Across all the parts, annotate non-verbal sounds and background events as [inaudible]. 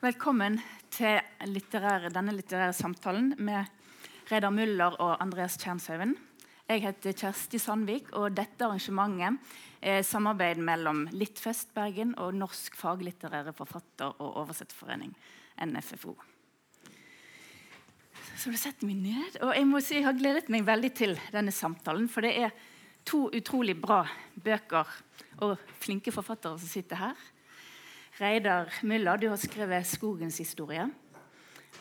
Velkommen til litterære, denne litterære samtalen med Reidar Muller og Andreas Tjernshaugen. Jeg heter Kjersti Sandvik, og dette arrangementet er samarbeid mellom Littfest Bergen og Norsk faglitterære forfatter- og oversetterforening, NFFO. Så du setter meg ned, og jeg må si jeg har gledet meg veldig til denne samtalen. For det er to utrolig bra bøker og flinke forfattere som sitter her. Reidar Müller, du har skrevet 'Skogens historie'.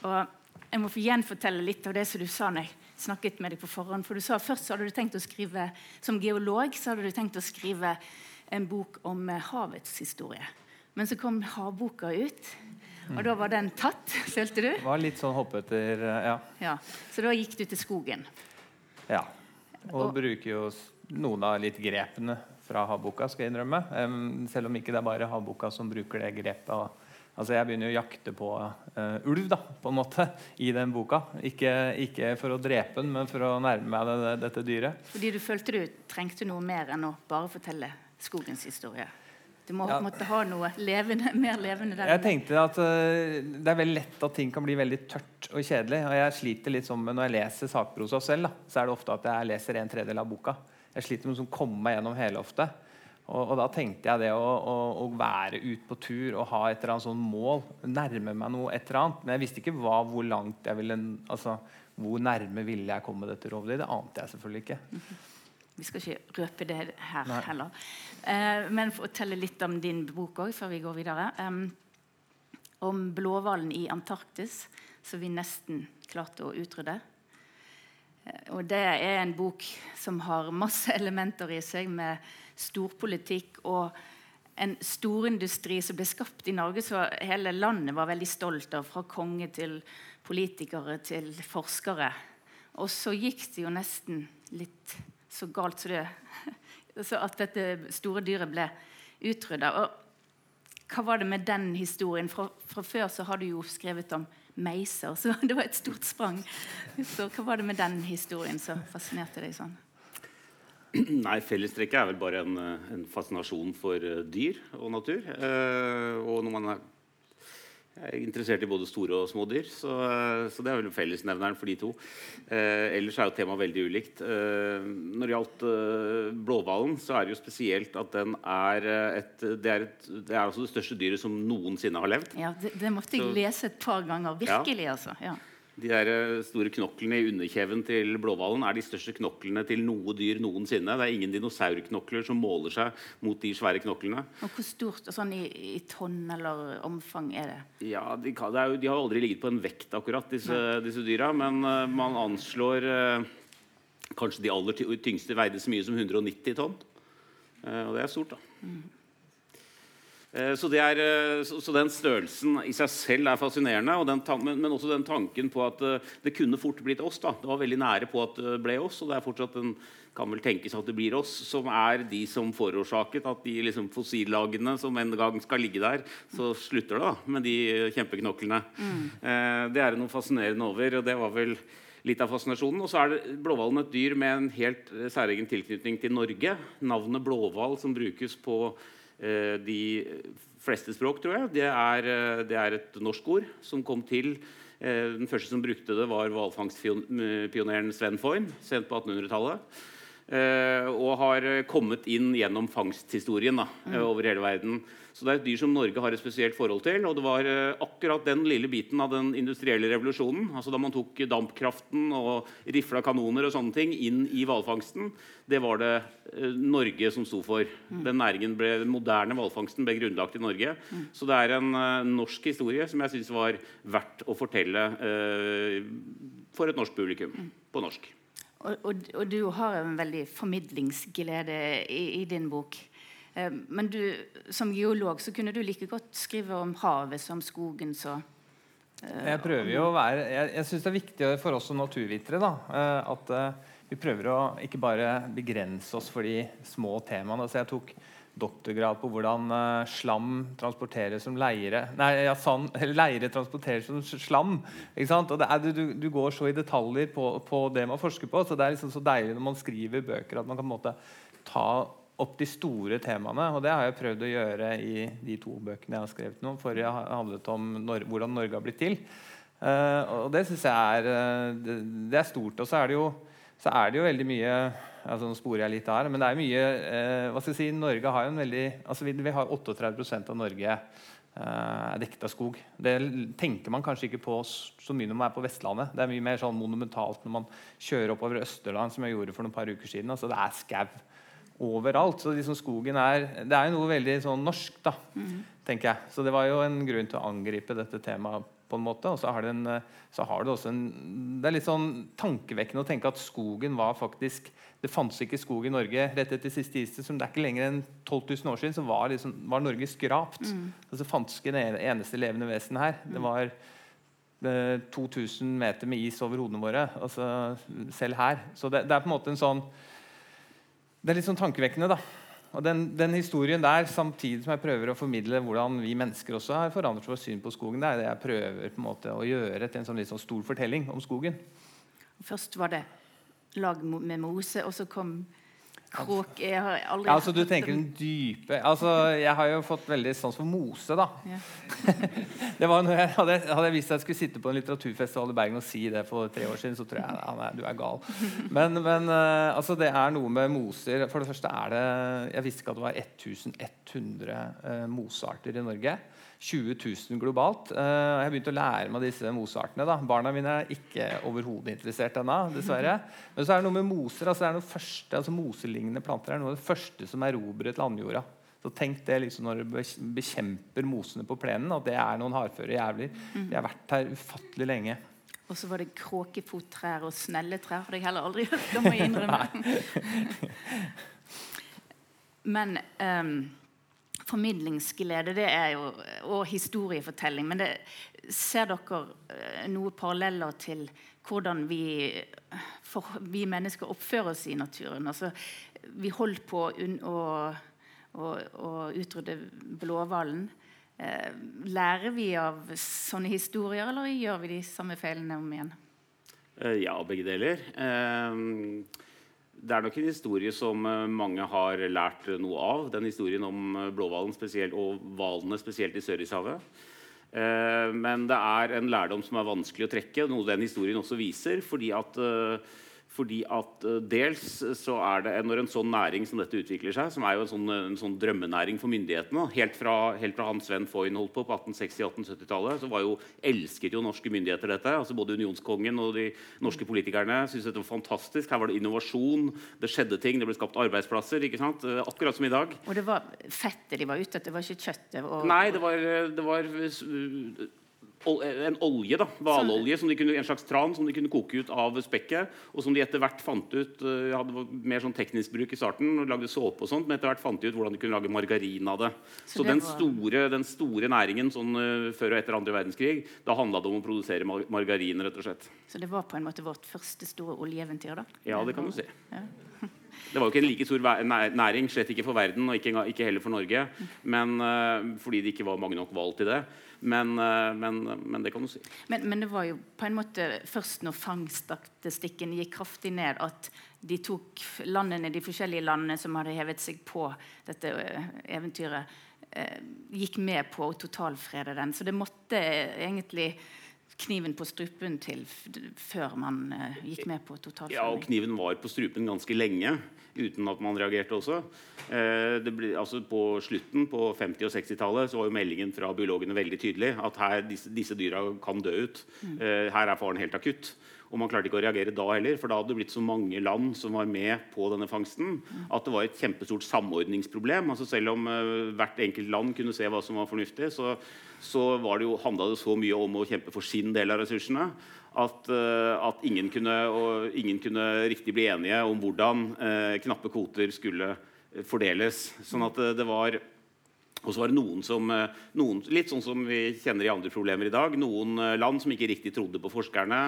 Og jeg må få gjenfortelle litt av det som du sa når jeg snakket med deg på forhånd. For du sa Først så hadde du tenkt å skrive som geolog så hadde du tenkt å skrive en bok om havets historie. Men så kom havboka ut, og da var den tatt. [laughs] Følte du? Det var litt sånn hoppeter, ja. ja. Så da gikk du til skogen. ja. Og, og bruker jo noen av litt grepene fra havboka, skal jeg innrømme. Um, selv om ikke det er bare havboka som bruker det grepet. Og, altså jeg begynner å jakte på uh, ulv da, på en måte, i den boka. Ikke, ikke, for å drepe den, men for å nærme meg det, dette dyret. Fordi du følte du trengte noe mer enn å bare fortelle skogens historie? Du må, ja. måtte ha noe levende, mer levende der. Jeg tenkte at uh, Det er veldig lett at ting kan bli veldig tørt og kjedelig. Og jeg sliter litt sånn med Når jeg leser sakprosa selv, da, så er det ofte at jeg leser en tredjedel av boka. Jeg sliter med å komme meg gjennom hele ofte. Og, og, da tenkte jeg det å, å, å være ute på tur og ha et eller annet sånn mål, nærme meg noe et eller annet. Men jeg visste ikke hva, hvor langt jeg ville altså, Hvor nærme ville jeg komme dette rovdyret. Det ante jeg selvfølgelig ikke. Mm -hmm. Vi skal ikke røpe det her Nei. heller. Eh, men fortelle litt om din bok òg, før vi går videre. Um, om blåhvalen i Antarktis, som vi nesten klarte å utrydde. Eh, og det er en bok som har masse [laughs] elementer i seg med storpolitikk og en storindustri som ble skapt i Norge, så hele landet var veldig stolt av. Fra konge til politikere til forskere. Og så gikk det jo nesten litt så galt som det [laughs] så at dette store dyret ble utrydda. Hva var det med den historien? Fra, fra før så har du jo skrevet om meiser. Så [laughs] det var et stort sprang. Så hva var det med den historien som fascinerte deg sånn? [clears throat] Nei, Fellestrekket er vel bare en, en fascinasjon for uh, dyr og natur. Eh, og når man er, er, interessert i både store og små dyr, så, uh, så det er vel fellesnevneren for de to. ellers er jo temaet veldig ulikt. når det gjaldt blåhvalen, så er det jo spesielt at den er et det, er et det er altså det største dyret som noensinne har levd. Ja, Det, det måtte jeg så, lese et par ganger. Virkelig, ja. altså. Ja. De der eh, store knoklene i underkjeven til blåhvalen er de største knoklene til noe dyr noensinne. Det er ingen dinosaurknokler som måler seg mot de svære knoklene. Og Hvor stort sånn i, i tonn eller omfang er det? Ja, De, kan, det jo, de har aldri ligget på en vekt, akkurat, disse, disse dyra. Men uh, man anslår uh, kanskje de aller tyngste veide så mye som 190 tonn. Uh, og det er stort, da. Mm. Eh, så, er, eh, så, den størrelsen i seg selv er fascinerende, den, men, men, også den tanken på at eh, det kunne fort blitt oss. Da. Det var veldig nære på at det ble oss, og det er fortsatt en, kan vel tenkes at det blir oss, som er de som forårsaket at de liksom, fossillagene som en gang skal ligge der, så slutter det da med de kjempeknoklene. Mm. det er det noe fascinerende over, og det var vel litt av fascinasjonen. Og så er blåhvalen et dyr med en helt særegen tilknytning til Norge. Navnet blåhval som brukes på de fleste språk, tror jeg. Det er, eh, det er, et norsk ord som kom til. Eh, den første som brukte det, var hvalfangstpioneren Sven Foyn sent på 1800-tallet. og har kommet inn gjennom fangsthistorien da, mm. over hele verden. Så det er et dyr som Norge har et spesielt forhold til. Og det var uh, akkurat den lille biten av den industrielle revolusjonen, altså da man tok dampkraften og rifla kanoner og sånne ting inn i hvalfangsten, det var det uh, Norge som sto for. Mm. Den næringen ble, den moderne hvalfangsten ble grunnlagt i Norge. Mm. Så det er en uh, norsk historie som jeg syns var verdt å fortelle for et norsk publikum mm. på norsk. Og, og, og, du har en veldig formidlingsglede i, i din bok. Eh, men du, som geolog så kunne du like godt skrive om havet som skogen. så eh, jeg prøver jo å være Jeg, jeg syns det er viktig for oss som naturvitere da, eh, at vi prøver å ikke bare begrense oss for de små temaene. Så jeg tok doktorgrad på hvordan slam transporteres som leire Nei, ja, sand, [laughs] leire transporteres som slam. Og er, du, du, går så i detaljer på, på, det man forsker på. Så det er liksom så deilig når man skriver bøker at man kan på en måte ta opp de store temaene. Og det har jeg prøvd å gjøre i de to bøkene jeg har skrevet nå. Forrige handlet om Nor hvordan Norge har blitt til. Uh, og det syns jeg er, uh, det, det, er stort. Og så er det jo, er det jo veldig mye altså Nå sporer jeg litt her, men det er mye uh, hva skal jeg si, Norge har jo en veldig altså Vi, vi har 38% av Norge er dekket av skog. Det tenker man kanskje ikke på så mye når man er på Vestlandet. Det er mye mer sånn monumentalt når man kjører oppover Østerland, som jeg gjorde for noen par uker siden. Altså, det er skau overalt. Så liksom skogen er Det er jo noe veldig sånn norsk, da, mm. tenker jeg. Så det var jo en grunn til å angripe dette temaet på en måte. Og så har det, en, så har det også en Det er litt sånn tankevekkende å tenke at skogen var faktisk Det fantes ikke skog i Norge rett etter siste istid. Det er ikke lenger enn 12 000 år siden så var, liksom, var Norge skrapt. Mm. Altså, fantes ikke det eneste levende vesen her. Det mm. var 2000 eh, meter med is over hodene våre. Altså, selv her. Så det, det er på en måte en sånn det er litt sånn tankevekkende. da. Og den, den, historien der, samtidig som jeg prøver å formidle hvordan vi mennesker også har forandret vårt syn på skogen, det er det jeg prøver på en måte å gjøre til en sånn litt sånn stor fortelling om skogen. Først var det lag med mose, og så kom Kråk Jeg har aldri ja, altså Du tenker den dype altså, Jeg har jo fått veldig sans for mose, da. Ja. [laughs] det var når jeg hadde, hadde jeg visst at jeg skulle sitte på en litteraturfestival i Bergen og si det for tre år siden, så tror jeg ja, nei, du er gal. [laughs] Men, men uh, altså, det er noe med moser For det første er det Jeg visste ikke at det var 1100 uh, mosearter i Norge. 20 000 globalt. Jeg har begynt å lære meg disse moseartene. Da. Barna mine er ikke overhodet interessert ennå, dessverre. Men så er det noe med moser. Altså, det er noe første, altså Moselignende planter er noe av det første som erobret landjorda. Så tenk det liksom når du bekjemper mosene på plenen, at det er noen hardføre jævler. De har vært her ufattelig lenge. Og så var det kråkefottrær og snelletrær. Har jeg heller aldri hørt, må jeg [laughs] innrømme. Men um, formidlingsglede jo, og historiefortelling. Men det, ser dere eh, noen paralleller til hvordan vi, for, vi, mennesker oppfører oss i naturen? Altså, vi holdt på å, å, å utrydde blåhvalen. Eh, lærer vi av sånne historier, eller gjør vi de samme feilene om igjen? Eh, ja, begge deler. Eh, det er nok en historie som eh, mange har lært noe av. Den historien om eh, blåhvalen og hvalene spesielt i Sørishavet. Eh, men det er en lærdom som er vanskelig å trekke, noe den historien også viser. fordi at fordi at uh, Dels så er det når en sånn næring som dette utvikler seg, som er jo en sånn, en sånn drømmenæring for myndighetene Helt fra, helt fra Hans Sven Foyn holdt på på 1860-1870-tallet, så var jo, elsket jo norske myndigheter dette. altså Både unionskongen og de norske politikerne syntes dette var fantastisk. Her var det innovasjon, det skjedde ting, det ble skapt arbeidsplasser. ikke sant? Eh, akkurat som i dag. Og det var fettet de var ute etter, det var ikke kjøttet? Og... Nei, det var, det var en olje, da, hvalolje, en slags tran som de kunne koke ut av spekket. Og som de etter hvert fant ut uh, hadde mer sånn teknisk bruk i starten, og lagde såpe og sånt, men etter hvert fant de ut hvordan de kunne lage margarin av det. Så, Så det den, var... store, den, store, næringen sånn, uh, før og etter andre verdenskrig, da handla det om å produsere mar margarin, rett og slett. Så det var på en måte vårt første store oljeeventyr, da? Ja, det kan du si. Ja. [laughs] Det var jo ikke en like stor næring, slett ikke for verden, og ikke, ikke heller for Norge. Men, uh, fordi det ikke var mange nok valg til det. Men, uh, men, men det kan du si. Men, men, det var jo på en måte først når fangststatistikken gikk kraftig ned, at de tok landene, de forskjellige landene som hadde hevet seg på dette uh, eventyret, gikk med på å totalfrede den. Så det måtte egentlig kniven på strupen til før man uh, gikk med på totalforbud? Ja, og kniven var på strupen ganske lenge uten at man reagerte også. Uh, ble, altså på slutten på 50- og 60-tallet var jo meldingen fra biologene veldig tydelig at her, disse, disse dyra kan dø ut. Uh, her er faren helt akutt. Og man klarte ikke å reagere da heller, for da hadde det blitt så mange land som var med på denne fangsten, at det var et kjempestort samordningsproblem. Altså Selv om uh, hvert enkelt land kunne se hva som var fornuftig, så, så var det jo, handla det så mye om å kjempe for sin del av ressursene at, uh, at ingen, kunne, ingen, kunne, riktig bli enige om hvordan uh, knappe kvoter skulle fordeles. Sånn at det var og så var det noen som, noen, Litt sånn som vi kjenner i andre problemer i dag. Noen land som ikke riktig trodde på forskerne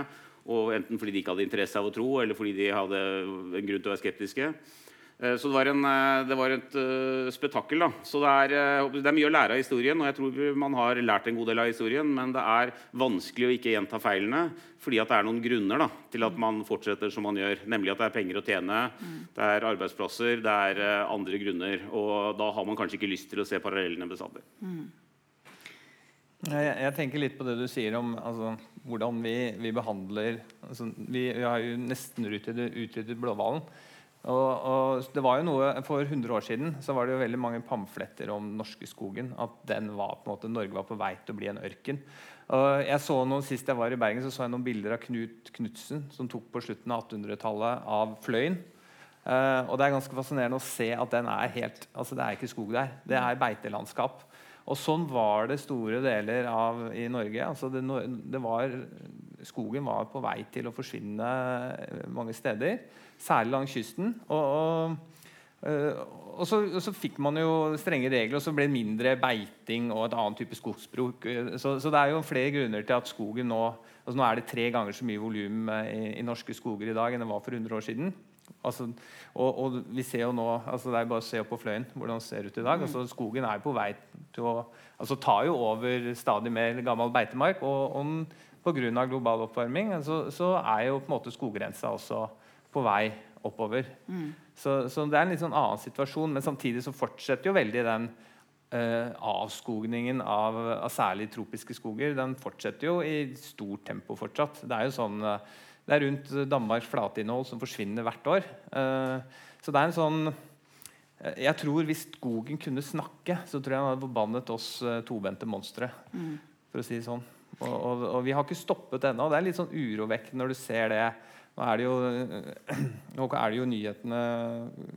og enten fordi de ikke hadde interesse av å tro, eller fordi de hadde en grunn til å være skeptiske. Eh, så det var, en, eh, det var et uh, spetakkel. da. Så det er, det er, mye å lære av historien, og jeg tror man har lært en god del av historien. Men det er vanskelig å ikke gjenta feilene, fordi at det er noen grunner da, til at man fortsetter som man gjør. Nemlig at det er penger å tjene, mm. det er arbeidsplasser, det er andre grunner. Og da har man kanskje ikke lyst til å se parallellene bestandig. Mm. Jeg, jeg, tenker litt på det du sier om altså, hvordan vi, vi behandler altså, vi, vi, har jo nesten utryddet, utryddet blåhvalen. Og, og, det var jo noe, For 100 år siden så var det jo veldig mange pamfletter om norskeskogen. At den var på en måte, Norge var på vei til å bli en ørken. Og jeg så noen, Sist jeg var i Bergen, så så jeg noen bilder av Knut Knutsen som tok på slutten av 1800-tallet av Fløyen. Eh, og Det er ganske fascinerende å se at den er helt, altså det er ikke skog der. Det er beitelandskap. Og sånn var det store deler av i Norge. Altså det, det var, skogen var på vei til å forsvinne mange steder særlig langs kysten. Og, og, eh, og, så, og, så, fikk man jo strenge regler, og så ble det mindre beiting og et annet type skogsbruk. Så, så, det er jo flere grunner til at skogen nå altså Nå er det tre ganger så mye volum eh, i, i, norske skoger i dag enn det var for 100 år siden. Altså, og, og, vi ser jo nå altså Det er bare å se opp på Fløyen hvordan det ser ut i dag. Altså, skogen er på vei til å altså, tar jo over stadig mer gammel beitemark. Og, og pga. global oppvarming så, så, er jo på en måte skoggrensa også på vei oppover. Mm. Så, så, det er en litt sånn annen situasjon, men samtidig så fortsetter jo veldig den uh, avskogningen av, av, særlig tropiske skoger. Den fortsetter jo i stort tempo fortsatt. Det er jo sånn uh, det er rundt Danmarks flateinnhold som forsvinner hvert år. Uh, så det er en sånn jeg tror Hvis skogen kunne snakke, så tror jeg han hadde forbannet oss tobente monstre. Mm. For å si det sånn. Og, og, og, vi har ikke stoppet ennå. Det er litt sånn urovekkende når du ser det nå er det jo, [clears throat] nå er det jo nyhetene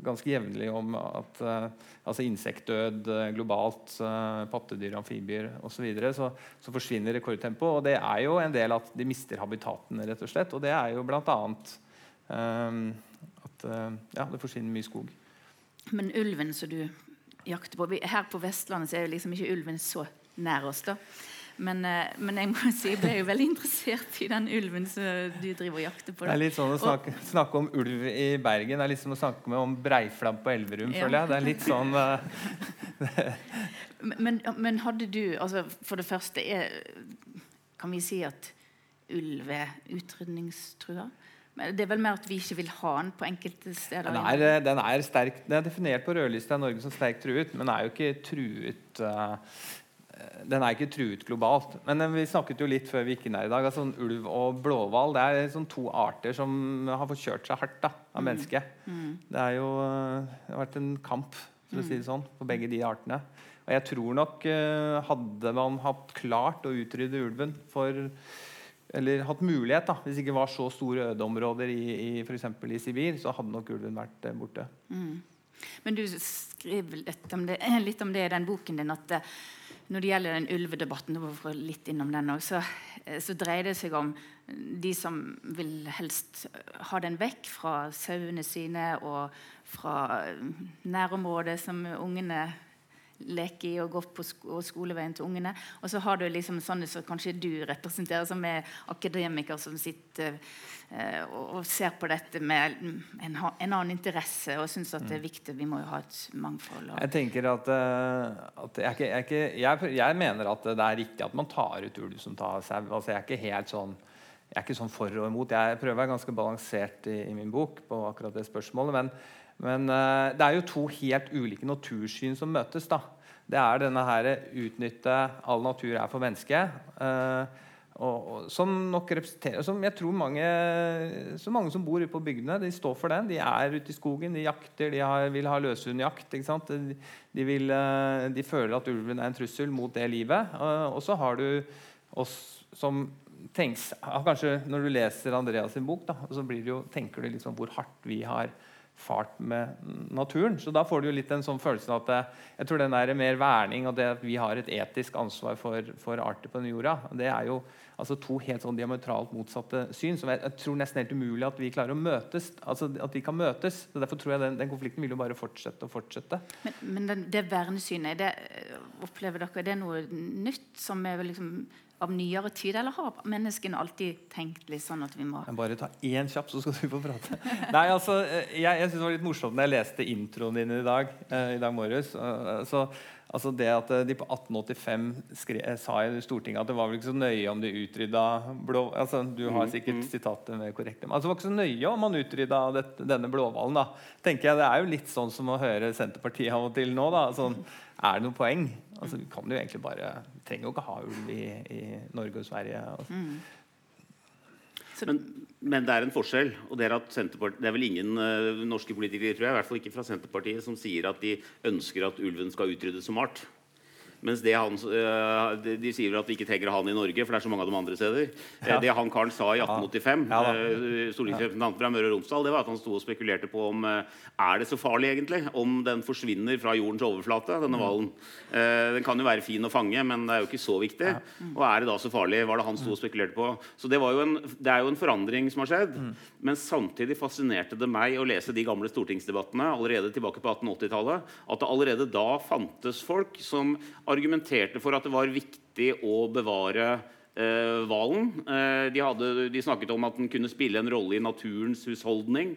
ganske jevnlig om at uh, altså insektdød uh, globalt, uh, pattedyr, amfibier osv. Så, videre, så så forsvinner rekordtempo. Og det er jo en del at de mister habitatene, rett og slett. Og det er jo bl.a. Um, at ja, det forsvinner mye skog. Men ulven som du jakter på Her på Vestlandet så er jo liksom ikke ulven så nær oss. da men, eh, men, jeg må si, jeg ble jo [laughs] veldig interessert i den ulven som du driver og jakter på. Da. Det er litt sånn å snakke, og, snakke, om ulv i Bergen det er litt som å snakke med om breiflabb på Elverum. Ja. føler jeg. Det er litt sånn uh, [laughs] men, men, hadde du altså For det første, er, kan vi si at ulv er utrydningstrua? Men det er vel mer at vi ikke vil ha den på enkelte steder? Den er, eh, den er, sterk, den er definert på rødlista i Norge som sterkt truet, men er jo ikke truet uh, den er ikke truet globalt. Men eh, vi snakket jo litt før vi gikk inn her i dag. Altså, ulv og blåhval det er sånn to arter som har fått kjørt seg hardt da, av mm. mennesket. Mm. Det, er jo, eh, det har vært en kamp for å si det sånn, for begge de artene. Og jeg tror nok hadde man hatt klart å utrydde ulven for eller hatt mulighet, da, hvis det ikke var så store ødeområder i, i, for i Sibir, så hadde nok ulven vært borte. Mm. Men du skriver litt om, det, litt om det i den boken din at når det gjelder den ulvedebatten, litt innom den også, så, eh, så, dreier det seg om de som vil helst ha den vekk fra sauene sine og fra nærområdet som ungene leke i og gå på sko skoleveien til ungene. Og så har du liksom sånne som kanskje du representerer, som er akademiker som sitter eh, og, ser på dette med en, en annen interesse og syns at det er mm. viktig. Vi må jo ha et mangfold. Og... Jeg tenker at, uh, at jeg, ikke, jeg, ikke, jeg, jeg, mener at det er riktig at man tar ut ulv som tar sau. Altså, jeg er ikke helt sånn jeg er ikke sånn for og imot. Jeg prøver å være ganske balansert i, i min bok på akkurat det spørsmålet. men men uh, det er jo to helt ulike natursyn som møtes. da. Det er denne her utnytte all natur er for mennesket. Uh, og, og, som nok representerer som jeg tror mange, så mange som bor ute på bygdene, de står for den. De er ute i skogen, de jakter, de har, vil ha løshundjakt. De, de, vil, de, føler at ulven er en trussel mot det livet. og så har du oss som tenks, kanskje Når du leser Andreas sin bok, da, så jo, tenker du liksom hvor hardt vi har fart med naturen. Så da får du jo litt en sånn følelse at eh, jeg tror den der mer verning og det at vi har et etisk ansvar for, for arter på denne jorda, det er jo altså to helt sånn diametralt motsatte syn. som jeg, jeg, tror nesten helt umulig at vi klarer å møtes. altså at vi kan møtes. så Derfor tror jeg den, den konflikten vil jo bare fortsette og fortsette. Men, men den, det vernesynet, det, opplever dere det er noe nytt som er liksom av nyere tid, eller har menneskene alltid tenkt litt sånn at vi må Bare ta én kjapp, så skal du få prate. [laughs] Nei, altså, Jeg, jeg synes det var litt morsomt når jeg leste introen din i dag, eh, i dag morges. så Altså det at eh, de på 1885 skre, eh, sa i Stortinget at det var vel ikke så nøye om de utrydda blå... Altså, du har mm, sikkert mm. sitatet med korrekt. Altså, det var ikke så nøye om man utrydda denne blåhvalen. tenker jeg, Det er jo litt sånn som å høre Senterpartiet av og til nå. da, sånn, Er det noe poeng? Altså, Vi kan jo egentlig bare, trenger jo ikke ha ulv i, i Norge og Sverige. Altså. Mm. Men, men, det er en forskjell. og Det er det er vel ingen uh, norske politikere tror jeg, i hvert fall ikke fra Senterpartiet, som sier at de ønsker at ulven skal utryddes som art. Mens det han, uh, de, de, sier at vi ikke trenger han i Norge, for det er så mange av dem andre steder. Eh, ja. Det han karen sa i 1885, ja. ja, uh, stortingsrepresentant fra Møre og Romsdal, det var at han sto og spekulerte på om er det så farlig egentlig om den forsvinner fra jordens overflate, denne mm. hvalen. den kan jo være fin å fange, men det er jo ikke så viktig. Og er det da så farlig? Var det han sto og spekulerte på? Så det, en, det er jo en forandring som har skjedd. Mm. Men samtidig fascinerte det meg å lese de gamle stortingsdebattene allerede tilbake på 1880-tallet, at det allerede da fantes folk som argumenterte for at det var viktig å bevare eh, hvalen. Eh, de, de, snakket om at den kunne spille en rolle i naturens husholdning.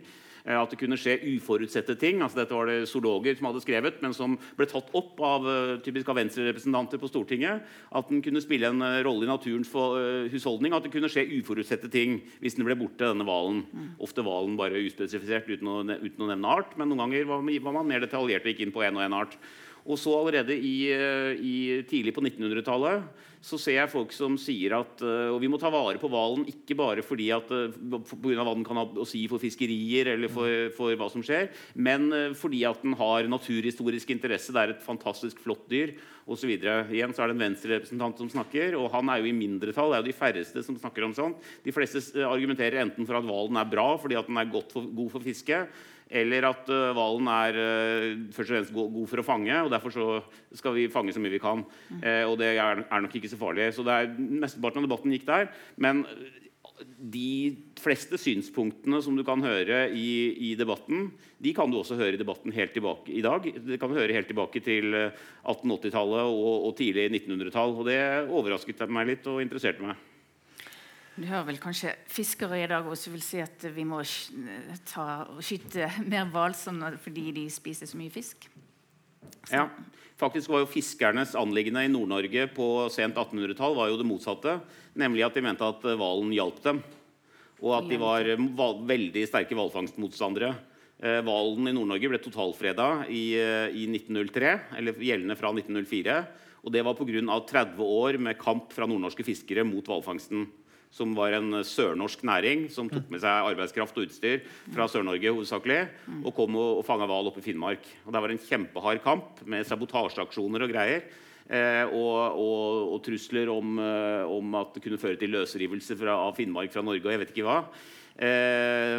Eh, at det kunne skje uforutsette ting. altså Dette var det zoologer som hadde skrevet, men som ble tatt opp av eh, typisk av venstrerepresentanter på Stortinget. At den kunne spille en rolle i naturens husholdning. At det kunne skje uforutsette ting hvis den ble borte, denne hvalen. Mm. Ofte hvalen bare uspesifisert uten å, uten å, nevne art, men noen ganger var, var man mer detaljert og gikk inn på én og én art. Og så allerede i, i tidlig på 1900-tallet så ser jeg folk som sier at uh, og vi må ta vare på hvalen ikke bare fordi at, uh, på grunn av hva den kan ha å si for fiskerier eller for, for hva som skjer, men fordi at den har naturhistorisk interesse. Det er et fantastisk flott dyr osv. Igjen så er det en venstrerepresentant som snakker, og han er jo i mindretall. Det er jo de færreste som snakker om sånt. De fleste argumenterer enten for at hvalen er bra fordi at den er for, god for fiske, eller at uh, hvalen er uh, først og fremst god, for å fange, og derfor skal vi fange så mye vi kan. Uh, og det er, nok ikke så farlig. Så det er Mesteparten av debatten gikk der. Men de fleste synspunktene som du kan høre i, i, debatten, de kan du også høre i debatten helt tilbake i dag. Det kan du høre helt tilbake til 1880-tallet og, og tidlig 1900-tall. Og det overrasket meg litt og interesserte meg. Du hører vel kanskje fiskere i dag også vil si at vi må ta skyte mer hval fordi de spiser så mye fisk? Så. Ja, faktisk var jo Fiskernes anliggende i Nord-Norge på sent 1800-tall var jo det motsatte. Nemlig at de mente at hvalen hjalp dem. Og at de var veldig sterke hvalfangstmotstandere. Eh, hvalen i Nord-Norge ble totalfreda i, eh, i 1903, eller gjeldende fra 1904. Og det var pga. 30 år med kamp fra nordnorske fiskere mot hvalfangsten som var en sørnorsk næring som tok med seg arbeidskraft og utstyr fra Sør-Norge hovedsakelig, og kom og, og fanga hval oppe i Finnmark. Og Det var en kjempehard kamp med sabotasjeaksjoner og greier. Eh, og, og, og, trusler om, eh, om, at det kunne føre til løsrivelse fra, av Finnmark fra Norge og jeg vet ikke hva. Eh,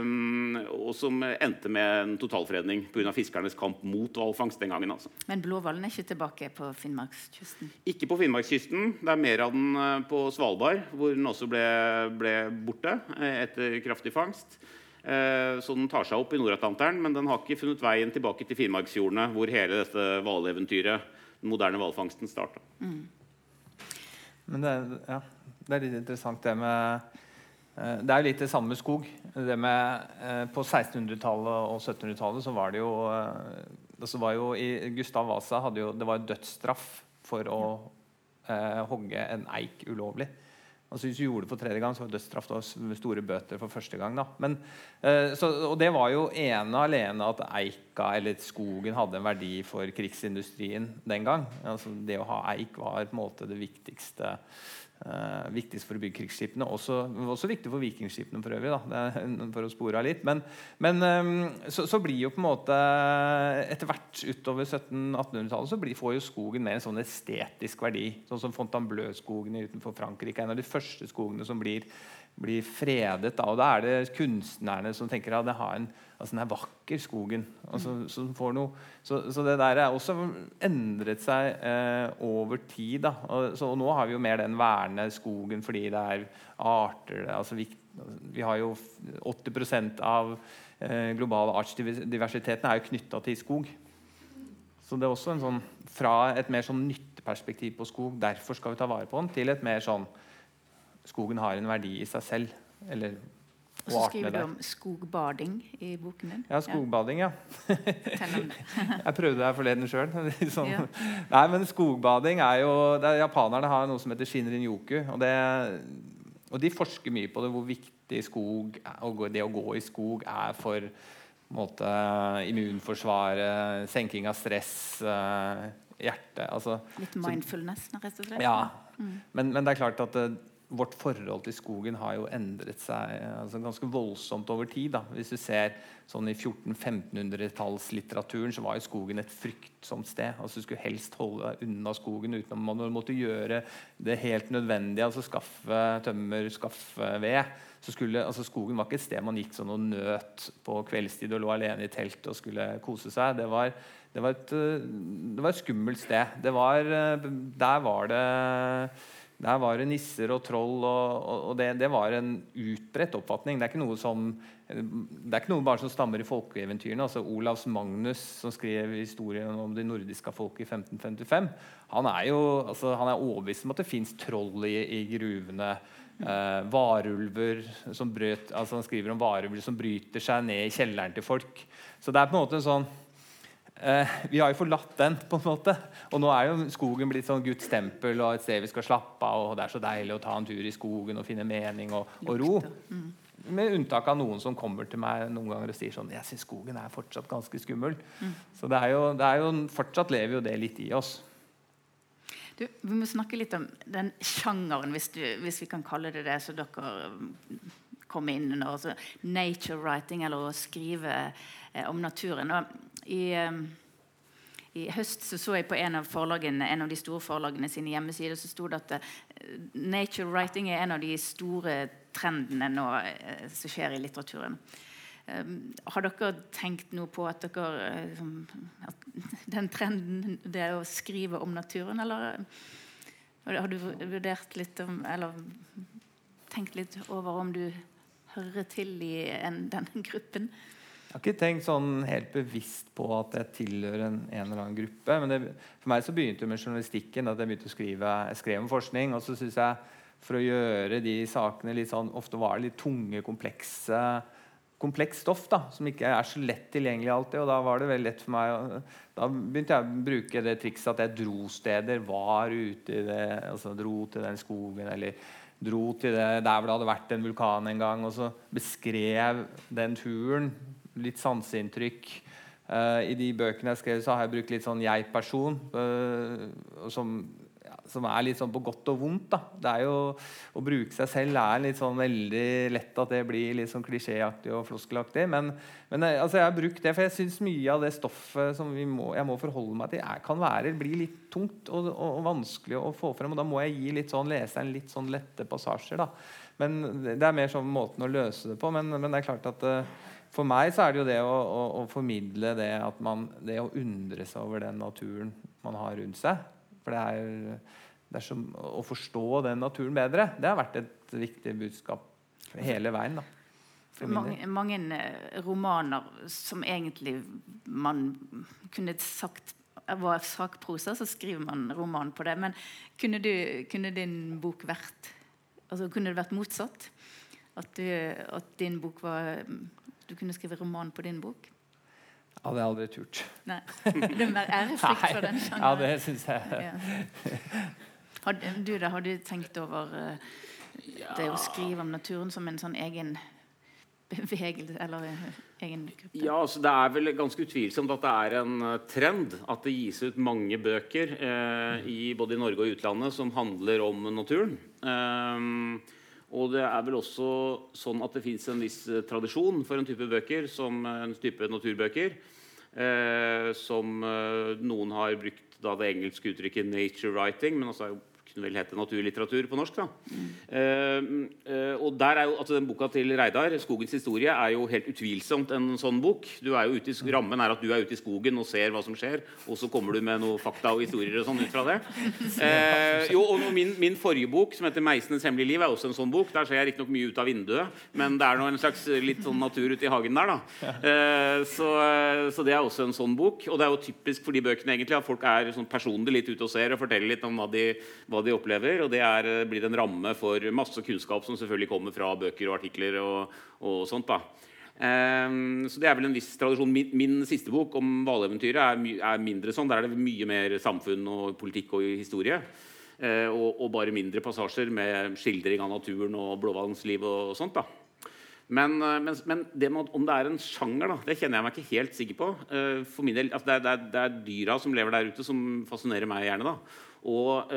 og som endte med en totalfredning pga. fiskernes kamp mot hvalfangst den gangen. Altså. Men blåhvalen er ikke tilbake på Finnmarkskysten? Ikke på Finnmarkskysten. Det er mer av den eh, på Svalbard, hvor den også ble, ble borte eh, etter kraftig fangst. Eh, så den tar seg opp i Nord-Atlanteren, men den har ikke funnet veien tilbake til Finnmarksfjordene, hvor hele dette hvaleventyret, den moderne hvalfangsten, starta. Mm. Men det er, ja, det er litt interessant det med det er litt det samme med skog. Med, eh, på 1600-tallet og 1700-tallet så var det jo, eh, var jo i, Gustav Vasa hadde jo, det var dødsstraff for å eh, hogge en eik ulovlig. Altså Hvis du gjorde det for tredje gang, så var dødsstraff store bøter for første gang. Men, eh, så, og det var jo ene alene at eika eller skogen hadde en verdi for krigsindustrien den gang. Altså Det å ha eik var på en måte det viktigste Uh, viktigst for å bygge krigsskipene. Også, også, viktig for vikingskipene for øvrig. Da, for å spore av litt. Men, men um, så, så, blir jo på en måte etter hvert utover 1700-1800-tallet så får jo skogen mer en sånn estetisk verdi. Sånn som Fontainebleau-skogene utenfor Frankrike. En av de første skogene som blir, blir fredet. Da, og da er det kunstnerne som tenker at det har en altså den er vakker, skogen. Altså, så, noe, så, så, det der er også endret seg eh, over tid. Da. Og, så, og nå har vi jo mer den verne skogen fordi det er arter altså vi, vi, har jo 80% av eh, globale artsdiversiteten er jo knytta til skog. Så det er også en sånn fra et mer sånn nytteperspektiv på skog, derfor skal vi ta vare på den, til et mer sånn skogen har en verdi i seg selv. Eller, og så skriver du om skogbading i boken din. Ja, skogbading, ja. [laughs] Jeg prøvde det forleden sjøl. [laughs] sånn. ja. Nei, men skogbading er jo er, Japanerne har noe som heter shinrin-yoku. Og, og, de forsker mye på det, hvor viktig skog og det å gå i skog er for måte, immunforsvaret, senking av stress, hjertet. hjerte altså, Litt mindfulness, rett og slett? Ja. Mm. Men, men, det er klart at uh, vårt forhold til skogen har jo endret seg altså ganske voldsomt over tid. Da. Hvis du ser sånn I 1400-1500-tallslitteraturen så var jo skogen et fryktsomt sted. altså Du skulle helst holde deg unna skogen utenom man måtte gjøre det helt nødvendige. altså Skaffe tømmer, skaffe ved. så skulle, altså Skogen var ikke et sted man gikk sånn og nøt på kveldstid og lå alene i telt og skulle kose seg. Det var, det var, et, det var et skummelt sted. Var, der var det der var det nisser og troll, og, og det, det, var en utbredt oppfatning. Det er ikke noe som det er ikke noe bare som stammer i folkeeventyrene. altså Olavs Magnus, som skrev historien om de nordiske folk i 1555, han er jo altså, han er overbevist om at det fins troll i, i gruvene. Eh, varulver som brøt, altså Han skriver om varulver som bryter seg ned i kjelleren til folk. Så det er på en måte en sånn Eh, vi har jo forlatt den, på en måte. Og nå er jo skogen blitt sånn Guds tempel og et sted vi skal slappe av. Og det er så deilig å ta en tur i skogen og finne mening og, og ro. Mm. Med unntak av noen som kommer til meg noen ganger og sier sånn Jeg syns skogen er fortsatt ganske skummel. Mm. Så det er, jo, det er, jo, fortsatt lever jo det litt i oss. Du, vi må snakke litt om den sjangeren, hvis, du, hvis vi kan kalle det det, så dere kommer inn under. Altså nature writing, eller å skrive om naturen. Og i, i, høst så, så jeg på en av, en av de store forlagene sine hjemmesider så sto det at uh, nature writing er en av de store trendene nå som skjer i litteraturen. Har dere tenkt noe på at, dere, at [laughs] den trenden det er å skrive om naturen, eller har du vurdert litt om Eller tenkt litt over om du hører til i en, [laughs] denne gruppen? Jeg har ikke tenkt sånn helt bevisst på at jeg tilhører en, en eller annen gruppe. Men det, for meg så begynte det med journalistikken. at Jeg begynte å skrive, jeg skrev om forskning. Og så syns jeg for å gjøre de sakene litt sånn Ofte var det litt tunge, komplekse komplekst stoff da, som ikke er så lett tilgjengelig alltid. og Da var det veldig lett for meg Da begynte jeg å bruke det trikset at jeg dro steder. Var ute i det, altså dro til den skogen eller dro til det der hvor det hadde vært en vulkan en gang. Og så beskrev den turen litt sanseinntrykk. Uh, I de bøkene jeg skrev, så har jeg brukt litt sånn jeg-person. Uh, som, ja, som, er litt sånn på godt og vondt. Da. Det er jo, Å bruke seg selv er litt sånn veldig lett at det blir litt sånn klisjéaktig og floskelaktig. Men, men eh, altså, jeg har brukt det, for jeg syns mye av det stoffet som må, jeg må forholde meg til, er, kan være, bli litt tungt og, og, og, vanskelig å få frem. Og da må jeg gi litt sånn, leseren litt sånn lette passasjer. Da. Men Det er mer sånn måten å løse det på. Men, men det er klart at uh, for meg så er det jo det å, å, å formidle det at man Det å undre seg over den naturen man har rundt seg. For det er, det er som å forstå den naturen bedre. Det har vært et viktig budskap hele veien. da. Mange, mange, eh, romaner som egentlig man kunne sagt var sakprosa, så skriver man roman på det. Men kunne, du, kunne din bok vært altså Kunne det vært motsatt? At, du, at din bok var du kunne skrive roman på din bok? Ja, det hadde jeg aldri turt. Nei. Det er mer ærefrykt for den Sånn. Ja, det syns jeg. Ja. Har du da, har du tenkt over uh, det å skrive om naturen som en sånn egen bevegelse eller egen gruppe? Ja, altså Det er vel ganske utvilsomt at det er en uh, trend at det gis ut mange bøker uh, i både i Norge og utlandet som handler om naturen. Uh, og det er vel også sånn at det fins en viss eh, tradisjon for en type bøker, som eh, en type naturbøker, eh, som eh, noen har brukt da, det engelske uttrykket 'nature writing', men altså kunne vel hete naturlitteratur på norsk. da. Mm. Uh, uh, og der er jo, altså den Boka til Reidar, 'Skogens historie', er jo helt utvilsomt en sånn bok. Du er jo ute i, rammen er at du er ute i skogen og ser hva som skjer, og så kommer du med noe fakta og historier og sånn ut fra det. Uh, [laughs] jo, og min, min, forrige bok, som heter 'Meisenes hemmelige liv', er også en sånn bok. Der ser jeg riktignok mye ut av vinduet, men det er nå en slags litt sånn natur ute i hagen der, da. Så, så, det er også en sånn bok. Og det er jo typisk for de bøkene egentlig at folk er sånn personlig litt ute og ser og forteller litt om hva de, hva de opplever. Og det er, blir en ramme for masse kunnskap som selvfølgelig kommer fra bøker og artikler og, og sånt. da. Um, så det er vel en viss tradisjon. Min, min siste bok om hvaleventyret er, er, mindre sånn. Der er det mye mer samfunn og politikk og historie. Uh, og, og, bare mindre passasjer med skildring av naturen og blåhvalens og, og sånt. da. Men, uh, men, men det med, om det er en sjanger, da, det kjenner jeg meg ikke helt sikker på. Uh, for min del, altså det, det, det, er, dyra som lever der ute, som fascinerer meg gjerne. da. Og,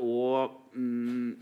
og mm,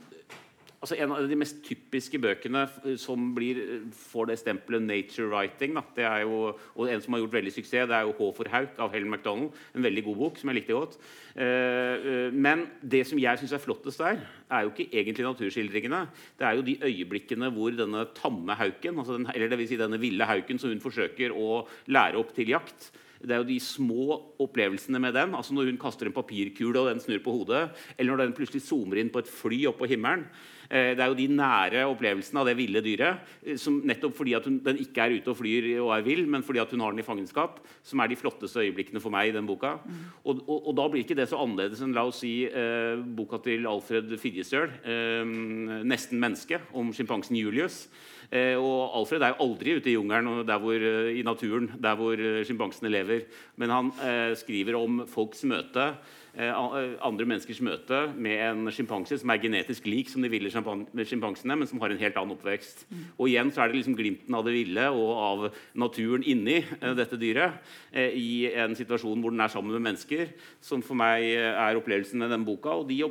altså En av de mest typiske bøkene som blir, får det stempelet 'nature writing', da, jo, og en som har gjort veldig suksess, det er jo 'H for Hauk' av Helen MacDonald. En veldig god bok som jeg likte godt. Uh, uh, men det som jeg syns er flottest der, er jo ikke egentlig naturskildringene. Det er jo de øyeblikkene hvor denne tamme hauken, altså den, eller vil si denne ville hauken som hun forsøker å lære opp til jakt, det er jo de små opplevelsene med den. altså Når hun kaster en papirkule og den snur på hodet, eller når den plutselig zoomer inn på et fly opp på himmelen. Eh, det er jo de nære opplevelsene av det ville dyret, eh, som nettopp fordi at hun, den ikke er ute og flyr og er vill, men fordi at hun har den i fangenskap, som er de flotteste øyeblikkene for meg i den boka. Mm. Og, og, og, da blir ikke det så annerledes enn la oss si eh, boka til Alfred Fidjesøl, eh, 'Nesten menneske', om sjimpansen Julius. Eh, og Alfred er jo aldri ute i jungelen hvor, eh, i naturen der hvor sjimpansene lever. Men han skriver om folks møte Eh, eh, andre menneskers møte med en sjimpanse som er genetisk lik som de ville sjimpansene, men som har en helt annen oppvekst. Mm. Og igjen så er det liksom glimten av det ville og av naturen inni uh, dette dyret i en situasjon hvor den er sammen med mennesker, som for meg er opplevelsen med denne boka. Og de,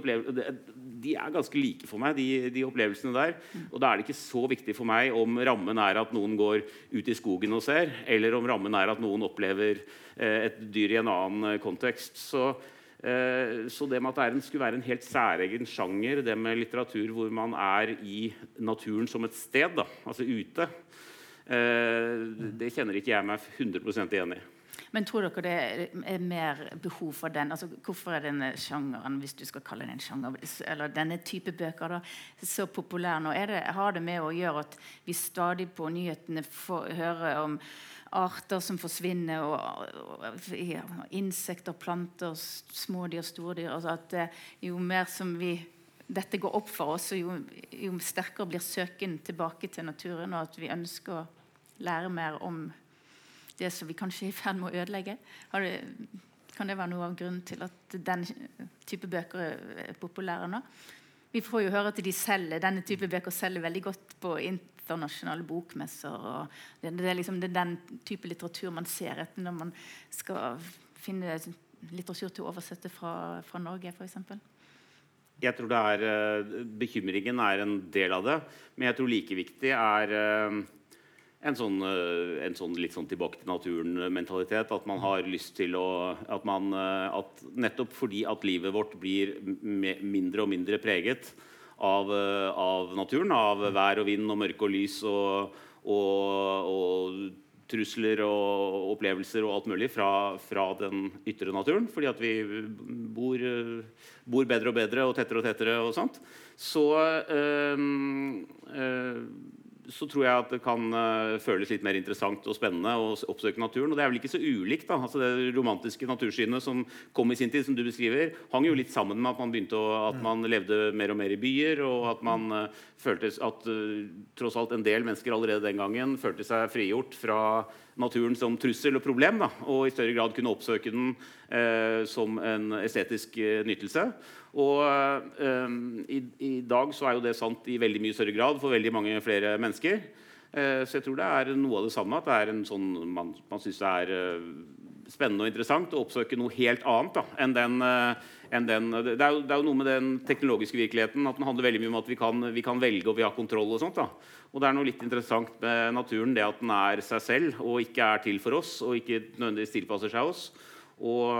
de, er ganske like for meg, de, de opplevelsene der. Mm. Og da er det ikke så viktig for meg om rammen er at noen går ut i skogen og ser, eller om rammen er at noen opplever et dyr i en annen kontekst. Så Eh, så det med at det skulle være en helt særegen sjanger, det med litteratur hvor man er i naturen som et sted, da, altså ute, eh, det kjenner ikke jeg meg 100 igjen i. Men tror dere det er mer behov for den? Altså, hvorfor er denne sjangeren hvis du skal kalle det en sjanger, eller denne type bøker da, så populær nå? Det, har det med å gjøre at vi stadig på nyhetene får høre om arter som forsvinner, og, og insekter, planter, smådyr, stordyr altså at eh, Jo mer som vi, dette går opp for oss, jo, jo sterkere blir søken tilbake til naturen, og at vi ønsker å lære mer om det som vi kanskje er i ferd med å ødelegge. Det, kan det være noe av grunnen til at den type bøker er populære nå? Vi får jo høre at de selger, denne type bøker selger veldig godt på internasjonale bokmesser. Det, det, er liksom det er den type litteratur man ser etter når man skal finne litteratur til å oversette fra, fra Norge, f.eks. Jeg tror det er, eh, Bekymringen er en del av det, men jeg tror like viktig er eh, en sånn, eh, en sånn, litt sånn tilbake til naturen-mentalitet. At man har lyst til å at man, at Nettopp fordi at livet vårt blir mindre og mindre preget av, eh, av, naturen. Av vær og vind og mørke og lys og, og, og, trusler og opplevelser og alt mulig fra, fra, den ytre naturen. Fordi at vi bor, bor, bedre og bedre og tettere og tettere og sånt. Så øh, øh, så tror jeg at det kan uh, føles litt mer interessant og spennende å oppsøke naturen. Og det er vel ikke så ulikt. da, altså Det romantiske natursynet som kom i sin tid, som du beskriver, hang jo litt sammen med at man begynte å, at mm. man levde mer og mer i byer, og at man uh, følte at uh, tross alt en del mennesker allerede den gangen følte seg frigjort fra naturen som trussel og problem, da, og i større grad kunne oppsøke den som en estetisk nytelse. Og um, i, i, dag så er jo det sant i veldig mye større grad for veldig mange flere mennesker. Uh, så jeg tror det er noe av det samme. At det er en sånn, man, man syns det er uh, spennende og interessant å oppsøke noe helt annet da, enn den, uh, den det, er jo, det, er jo, noe med den teknologiske virkeligheten at den handler veldig mye om at vi kan, vi kan velge og vi har kontroll. Og sånt da. Og det er noe litt interessant med naturen det at den er seg selv og ikke er til for oss og ikke nødvendigvis tilpasser seg oss. Og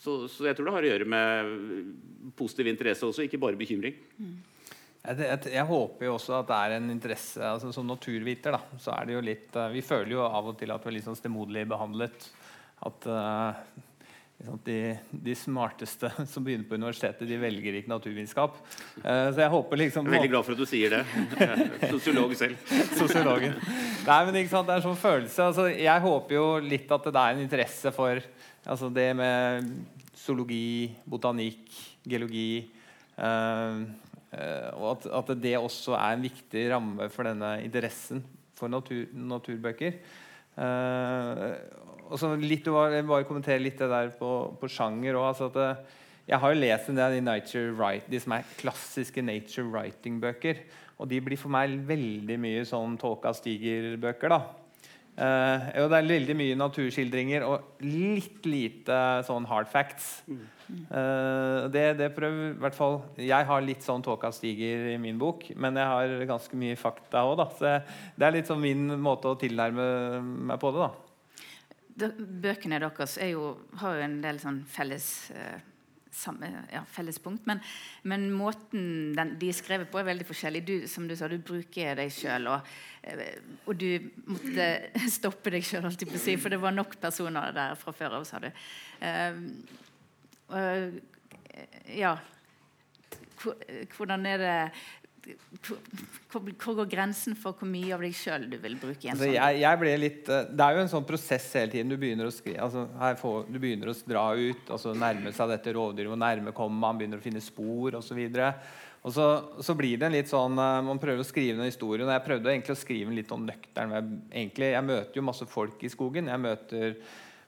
så, så, jeg tror det har å gjøre med positiv interesse også, ikke bare bekymring. Mm. Jeg, jeg, jeg, håper jo også at det er en interesse altså Som naturviter da, så er det jo litt uh, Vi føler jo av og til at vi er litt sånn stemoderlig behandlet. At uh, de, de, smarteste [laughs] som begynner på universitetet, de velger ikke naturvitenskap. Uh, så jeg håper liksom Jeg er veldig glad for at du sier det. [laughs] Sosiolog selv. [laughs] Sosiologen. Nei, men ikke sant, Det er en sånn følelse. Altså, jeg håper jo litt at det er en interesse for altså det med zoologi, botanikk, geologi. Uh, Eh, og at, at, det også er en viktig ramme for denne interessen for natur, naturbøker. Uh, og så litt, Jeg bare kommentere litt det der på, på sjanger òg. Altså eh, jeg har jo lest en del de, de som er klassiske nature writing-bøker. Og de blir for meg veldig mye sånn Tåka stiger-bøker. da Uh, det er veldig mye naturskildringer og litt lite sånn hard facts. Uh, det, det prøver i hvert fall Jeg har litt sånn tåka stiger i min bok, men jeg har ganske mye fakta òg, da. Så det er litt sånn min måte å tilnærme meg på det, da. Bøkene deres jo, har jo en del sånn felles uh samme ja, fellespunkt. Men, men måten den, de er skrevet på, er veldig forskjellig. Du, som du sa, du bruker deg sjøl. Og, eh, og, du måtte [laughs] stoppe deg sjøl, for det var nok personer der fra før av, sa du. Uh, uh, ja Hvordan er det hvor, går grensen for hvor mye av deg sjøl du vil bruke? i en altså, sånn? Jeg, jeg litt, eh, det er jo en sånn prosess hele tiden. Du begynner å, skrive, altså, får, du begynner å dra ut, altså nærme seg dette rovdyret. Hvor nærme kommer man? Begynner å finne spor osv. Og så, så blir det en litt sånn uh, Man prøver å skrive en historie. Og jeg prøvde egentlig å skrive en litt sånn nøktern. Jeg, jeg møter jo masse folk i skogen. Jeg møter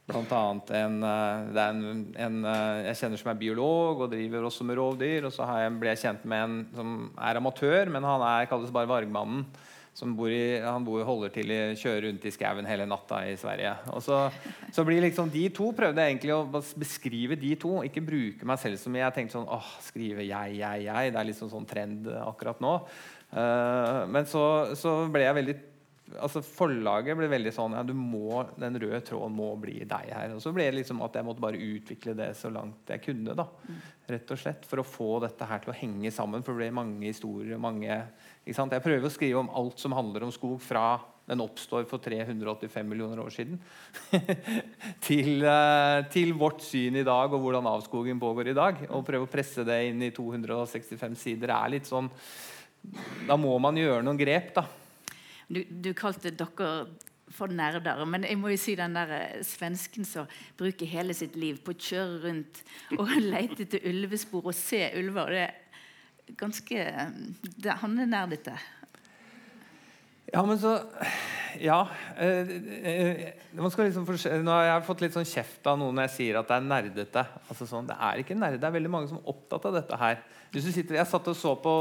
Blant annet en, eh, det er en, en, eh, jeg kjenner som er biolog og driver også med rovdyr. Og så jeg, ble jeg kjent med en som er amatør, men han er, kalles bare Vargmannen. Som bor i, han bor, holder til å kjøre rundt i skauen hele natta i Sverige. Og så, så blir liksom De to prøvde jeg egentlig å beskrive de to, ikke bruke meg selv så mye. jeg tenkte sånn åh, skrive jeg, jeg, jeg. Det er liksom sånn trend akkurat nå. Uh, men så, så ble jeg veldig altså Forlaget ble veldig sånn ja, må, Den røde tråden må bli deg her. Og så ble det liksom at jeg måtte bare utvikle det så langt jeg kunne. da, rett og slett, For å få dette her til å henge sammen. For det ble mange historier. mange, ikke sant? Jeg prøver å skrive om alt som handler om skog fra den oppstår for 385 millioner år siden, [laughs] til, uh, til, vårt syn i dag og hvordan avskoging pågår i dag. Og prøve å presse det inn i 265 sider er litt sånn Da må man gjøre noen grep. da du, du kalte dere for nerder. Men jeg må jo si den der eh, svensken som bruker hele sitt liv på å kjøre rundt og [laughs] lete etter ulvespor og se ulver. Det er ganske det, Han er nerdete. Ja, men så Ja. Eh, eh, liksom nå har jeg fått litt sånn kjeft av noen når jeg sier at det er nerdete. Altså sånn, det er ikke nerdete. Det er veldig mange som er opptatt av dette her. Hvis du Sitter, jeg satt og så på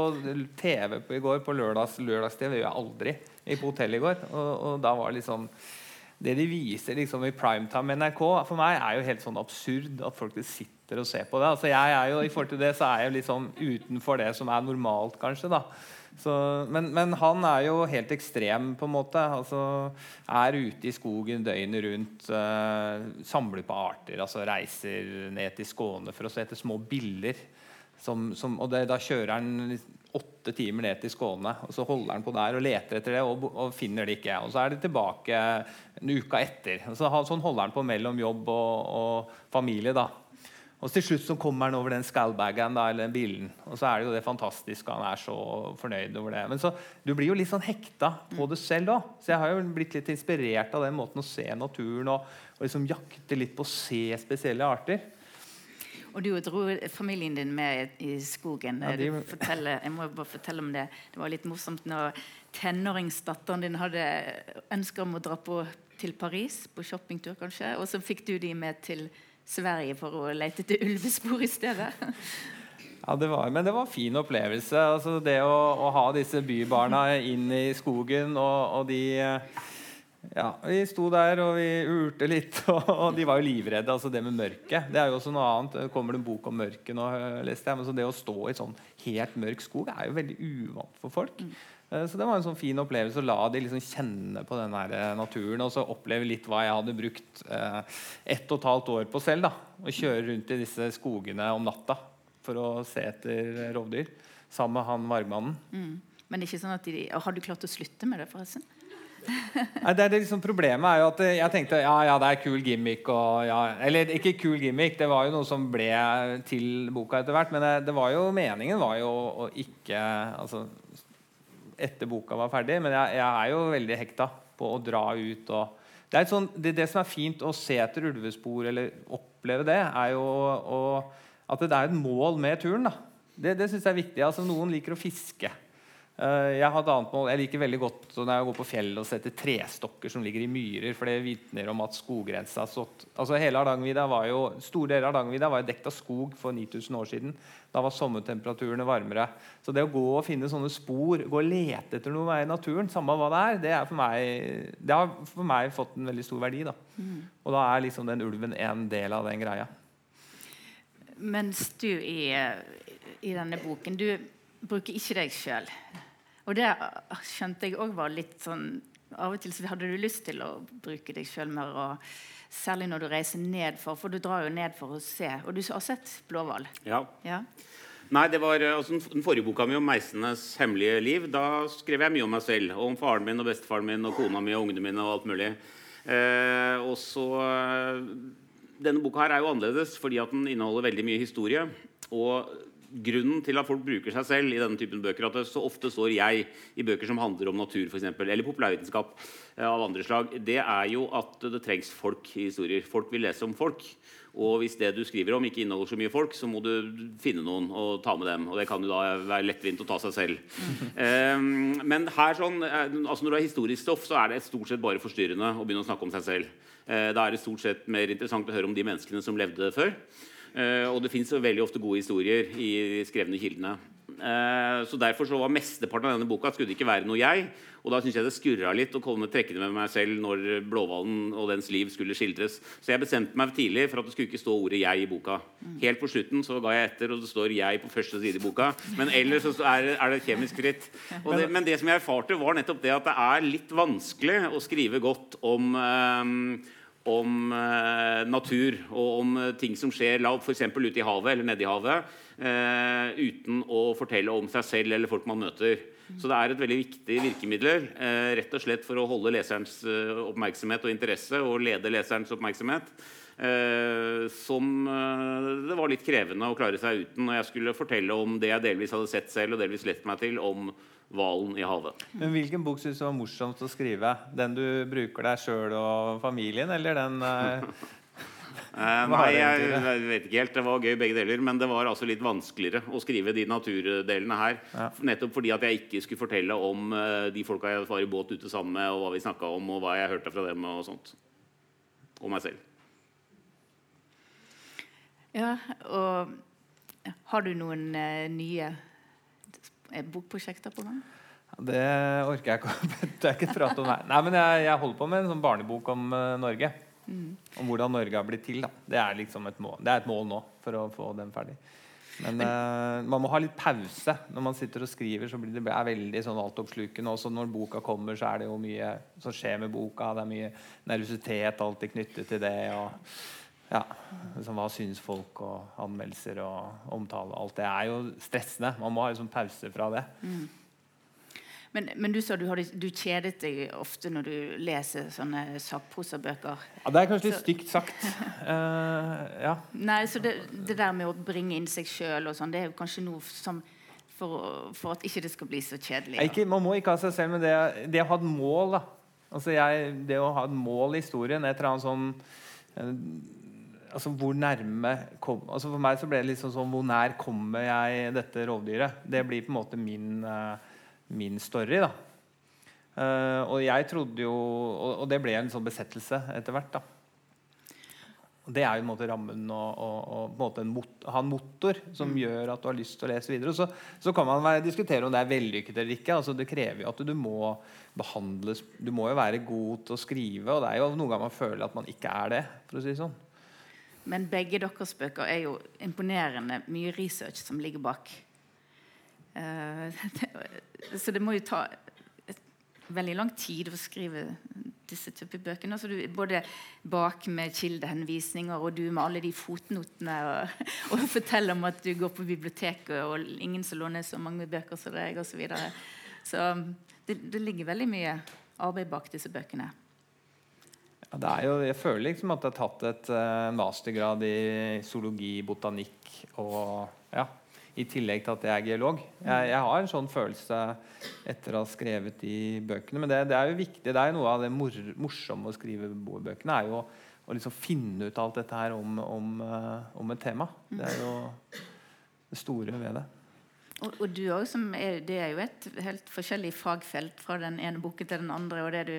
TV på i går, på lørdags, lørdags-TV. Det gjør jeg aldri. På hotellet i går. Og, og, da var liksom Det de viser liksom i primetime NRK, for meg er jo helt sånn absurd at folk sitter og ser på det. Altså jeg er jo, I forhold til det så er jeg jo liksom utenfor det som er normalt, kanskje. da så, men, men, han er jo helt ekstrem, på en måte. Altså, er ute i skogen døgnet rundt. Uh, samler på arter. altså Reiser ned til Skåne for å se etter små biller. Som, som, og det, Da kjører han åtte timer ned til Skåne. og Så holder han på der og leter etter det og, og finner det ikke. og Så er det tilbake en uke etter. og så, sånn holder han på mellom jobb og, og familie. da og til slutt så kommer han over den scalbagen da, eller den bilen. Og så er det jo det fantastiske. Han er så fornøyd over det. Men så, du blir jo litt sånn hekta på det selv òg. Så jeg har jo blitt litt inspirert av den måten å se naturen og, og liksom jakte litt på å se spesielle arter. Og du dro familien din med i skogen. Ja, de... jeg må bare fortelle om det. Det var litt morsomt når tenåringsdatteren din hadde ønske om å dra på, til Paris på shoppingtur, kanskje, og så fikk du de med til Sverige for å lete etter ulvespor i stedet. [laughs] Ja, det var, men det var en fin opplevelse. Altså det å, å, ha disse bybarna inn i skogen, og, og de ja, Vi sto der og vi urte litt, [laughs] og, og de var jo livredde. altså Det med mørket. Det er jo også noe annet. Det kommer det en bok om mørket nå, leste jeg. Men så det å stå i sånn helt mørk skog er jo veldig uvant for folk. Mm. Eh, så det var en sånn fin opplevelse å la de liksom kjenne på den eh, naturen. Og så oppleve litt hva jeg hadde brukt eh, ett og et halvt år på selv. da, Å kjøre rundt i disse skogene om natta for å se etter rovdyr. sammen med han vargmannen. Mm. Men ikke sånn at de, har du klart å slutte med det, forresten? Nei, det det liksom Problemet er jo at jeg tenkte ja, ja, det er kul gimmick. Og, ja, eller ikke kul gimmick, det var jo noe som ble til boka etter hvert. Men det, det var jo, meningen var jo å ikke altså, Etter boka var ferdig. Men jeg, jeg er jo veldig hekta på å dra ut og det, sånn, det, det, som er fint å se etter ulvespor eller oppleve det, er jo å, at det er et mål med turen. Det, det syns jeg er viktig. altså Noen liker å fiske. Uh, jeg, har et annet mål. jeg liker veldig godt når jeg går på fjellet og setter trestokker som ligger i myrer, for det vitner om at skoggrensa altså hele Hardangervidda var jo, Store deler av Hardangervidda var jo dekt av skog for 9000 år siden. Da var sommertemperaturene varmere. Så det å gå og finne sånne spor, gå og lete etter noe i naturen, samme hva det er, det, er for meg, det har for meg fått en veldig stor verdi. Da. Mm. Og da er liksom den ulven en del av den greia. Mens du i, i denne boken Du bruker ikke deg sjøl. Og det skjønte jeg òg var litt sånn Av og til så hadde du lyst til å bruke deg sjøl mer. Og, særlig når du reiser ned for du drar jo ned for å se. Og du har sett blåhval? Ja. ja. Nei, det var altså, Den forrige boka mi om meisenes hemmelige liv, da skrev jeg mye om meg selv. Og om faren min og bestefaren min og kona mi og ungene mine og alt mulig. Eh, og så eh, Denne boka her er jo annerledes fordi at den inneholder veldig mye historie. Og grunnen til at folk bruker seg selv i denne typen bøker, at det så ofte står 'jeg' i bøker som handler om natur for eksempel, eller populærvitenskap eh, av andre slag, det er jo at det trengs folk i historier. Folk vil lese om folk. Og hvis det du skriver om, ikke inneholder så mye folk, så må du finne noen og ta med dem. Og det kan jo da være lettvint å ta seg selv. um, [laughs] men her sånn, eh, altså når det er historisk stoff, så er det stort sett bare forstyrrende å begynne å snakke om seg selv. Uh, da er det stort sett mer interessant å høre om de menneskene som levde før. Uh, og det fins veldig ofte gode historier i skrevne kildene. Uh, så Derfor så var mesteparten av denne boka skulle det ikke være noe jeg. Og da syns jeg det skurra litt å komme trekkende med meg selv når Blåhvalen og dens liv skulle skildres. Så jeg bestemte meg tidlig for at det skulle ikke stå ordet 'jeg' i boka. Helt på slutten så ga jeg etter, og det står 'jeg' på første side i boka. Men ellers så er, er det kjemisk fritt. Det, men det som jeg erfarte, var nettopp det at det er litt vanskelig å skrive godt om um, om eh, natur og om eh, ting som skjer f.eks. ute i havet eller nede i havet, eh, uten å fortelle om seg selv eller folk man møter. Så det er et veldig viktig virkemiddel rett og slett for å holde leserens oppmerksomhet og interesse og lede leserens oppmerksomhet. Som det var litt krevende å klare seg uten når jeg skulle fortelle om det jeg delvis hadde sett selv og delvis lett meg til om hvalen i havet. Men Hvilken bok syns du var morsomst å skrive? Den du bruker deg sjøl og familien, eller den eh, [laughs] eh nei, jeg, jeg, vet ikke helt. Det var gøy begge deler. Men det var altså litt vanskeligere å skrive de naturdelene her. Ja. Nettopp fordi at jeg ikke skulle fortelle om uh, de folka jeg var i båt ute sammen med, og hva vi snakka om, og hva jeg hørte fra dem, og sånt. Og meg selv. Ja, og har du noen uh, nye er bokprosjekter på gang? Det orker jeg ikke, [laughs] ikke prate om her. Nei, men jeg, jeg, holder på med en sånn barnebok om uh, Norge. Mm. Om hvordan Norge har blitt til. Da. Det er liksom et mål, det er et mål nå for å få den ferdig. Men uh, man må ha litt pause når man sitter og skriver. så blir Det er veldig sånn altoppslukende. Også når boka kommer, så er det jo mye som skjer med boka. Det er mye nervøsitet alltid knyttet til det. og ja, liksom, Hva syns folk, og anmeldelser og omtale. Alt det er jo stressende. Man må ha liksom pause fra det. Mm. Men, men, du sa du, hadde, du kjedet deg ofte når du leser sånne sakprosabøker. Ja, det er kanskje litt stygt sagt. uh, [laughs] ja. Nei, så det, det, der med å bringe inn seg sjøl og sånn, det er jo kanskje noe som for, for, at ikke det skal bli så kjedelig. Ikke, man må ikke ha seg selv, men det, det å ha et mål da. Altså jeg, Det å ha et mål i historien, et eller annet sånn altså hvor nærme kom, altså For meg så ble det litt sånn, sånn Hvor nær kommer jeg dette rovdyret? Det blir på en måte min, uh, min story. da uh, Og jeg trodde jo og, og, det ble en sånn besettelse etter hvert. da og Det er jo en måte rammen og på en måte ha en motor som mm. gjør at du har lyst til å lese videre. Så, så kan man være, diskutere om det er vellykket eller ikke. altså Det krever jo at du må behandles Du må jo være god til å skrive, og det er jo noen ganger man føler at man ikke er det. for å si sånn men begge deres bøker er jo imponerende mye research som ligger bak. [laughs] Uh, så det må jo ta veldig lang tid å skrive disse typer bøkene. Altså du, både bak med kildehenvisninger og du med alle de fotnotene. Og, [laughs] og forteller om at du går på biblioteket og ingen som låner så mange bøker som deg. Så, så det, det ligger veldig mye arbeid bak disse bøkene. Ja, det er jo, jeg føler liksom at jeg har tatt et uh, mastergrad i zoologi, botanikk og ja, i tillegg til at jeg er geolog. Jeg, jeg, har en sånn følelse etter å ha skrevet de bøkene. Men det, det er jo viktig. Det er jo noe av det mor morsomme å skrive bøkene. er jo å liksom finne ut alt dette her om, om, uh, om, et tema. Det er jo det store ved det. Og, og du også, er, Det er jo et helt forskjellig fagfelt fra den ene boken til den andre. og det du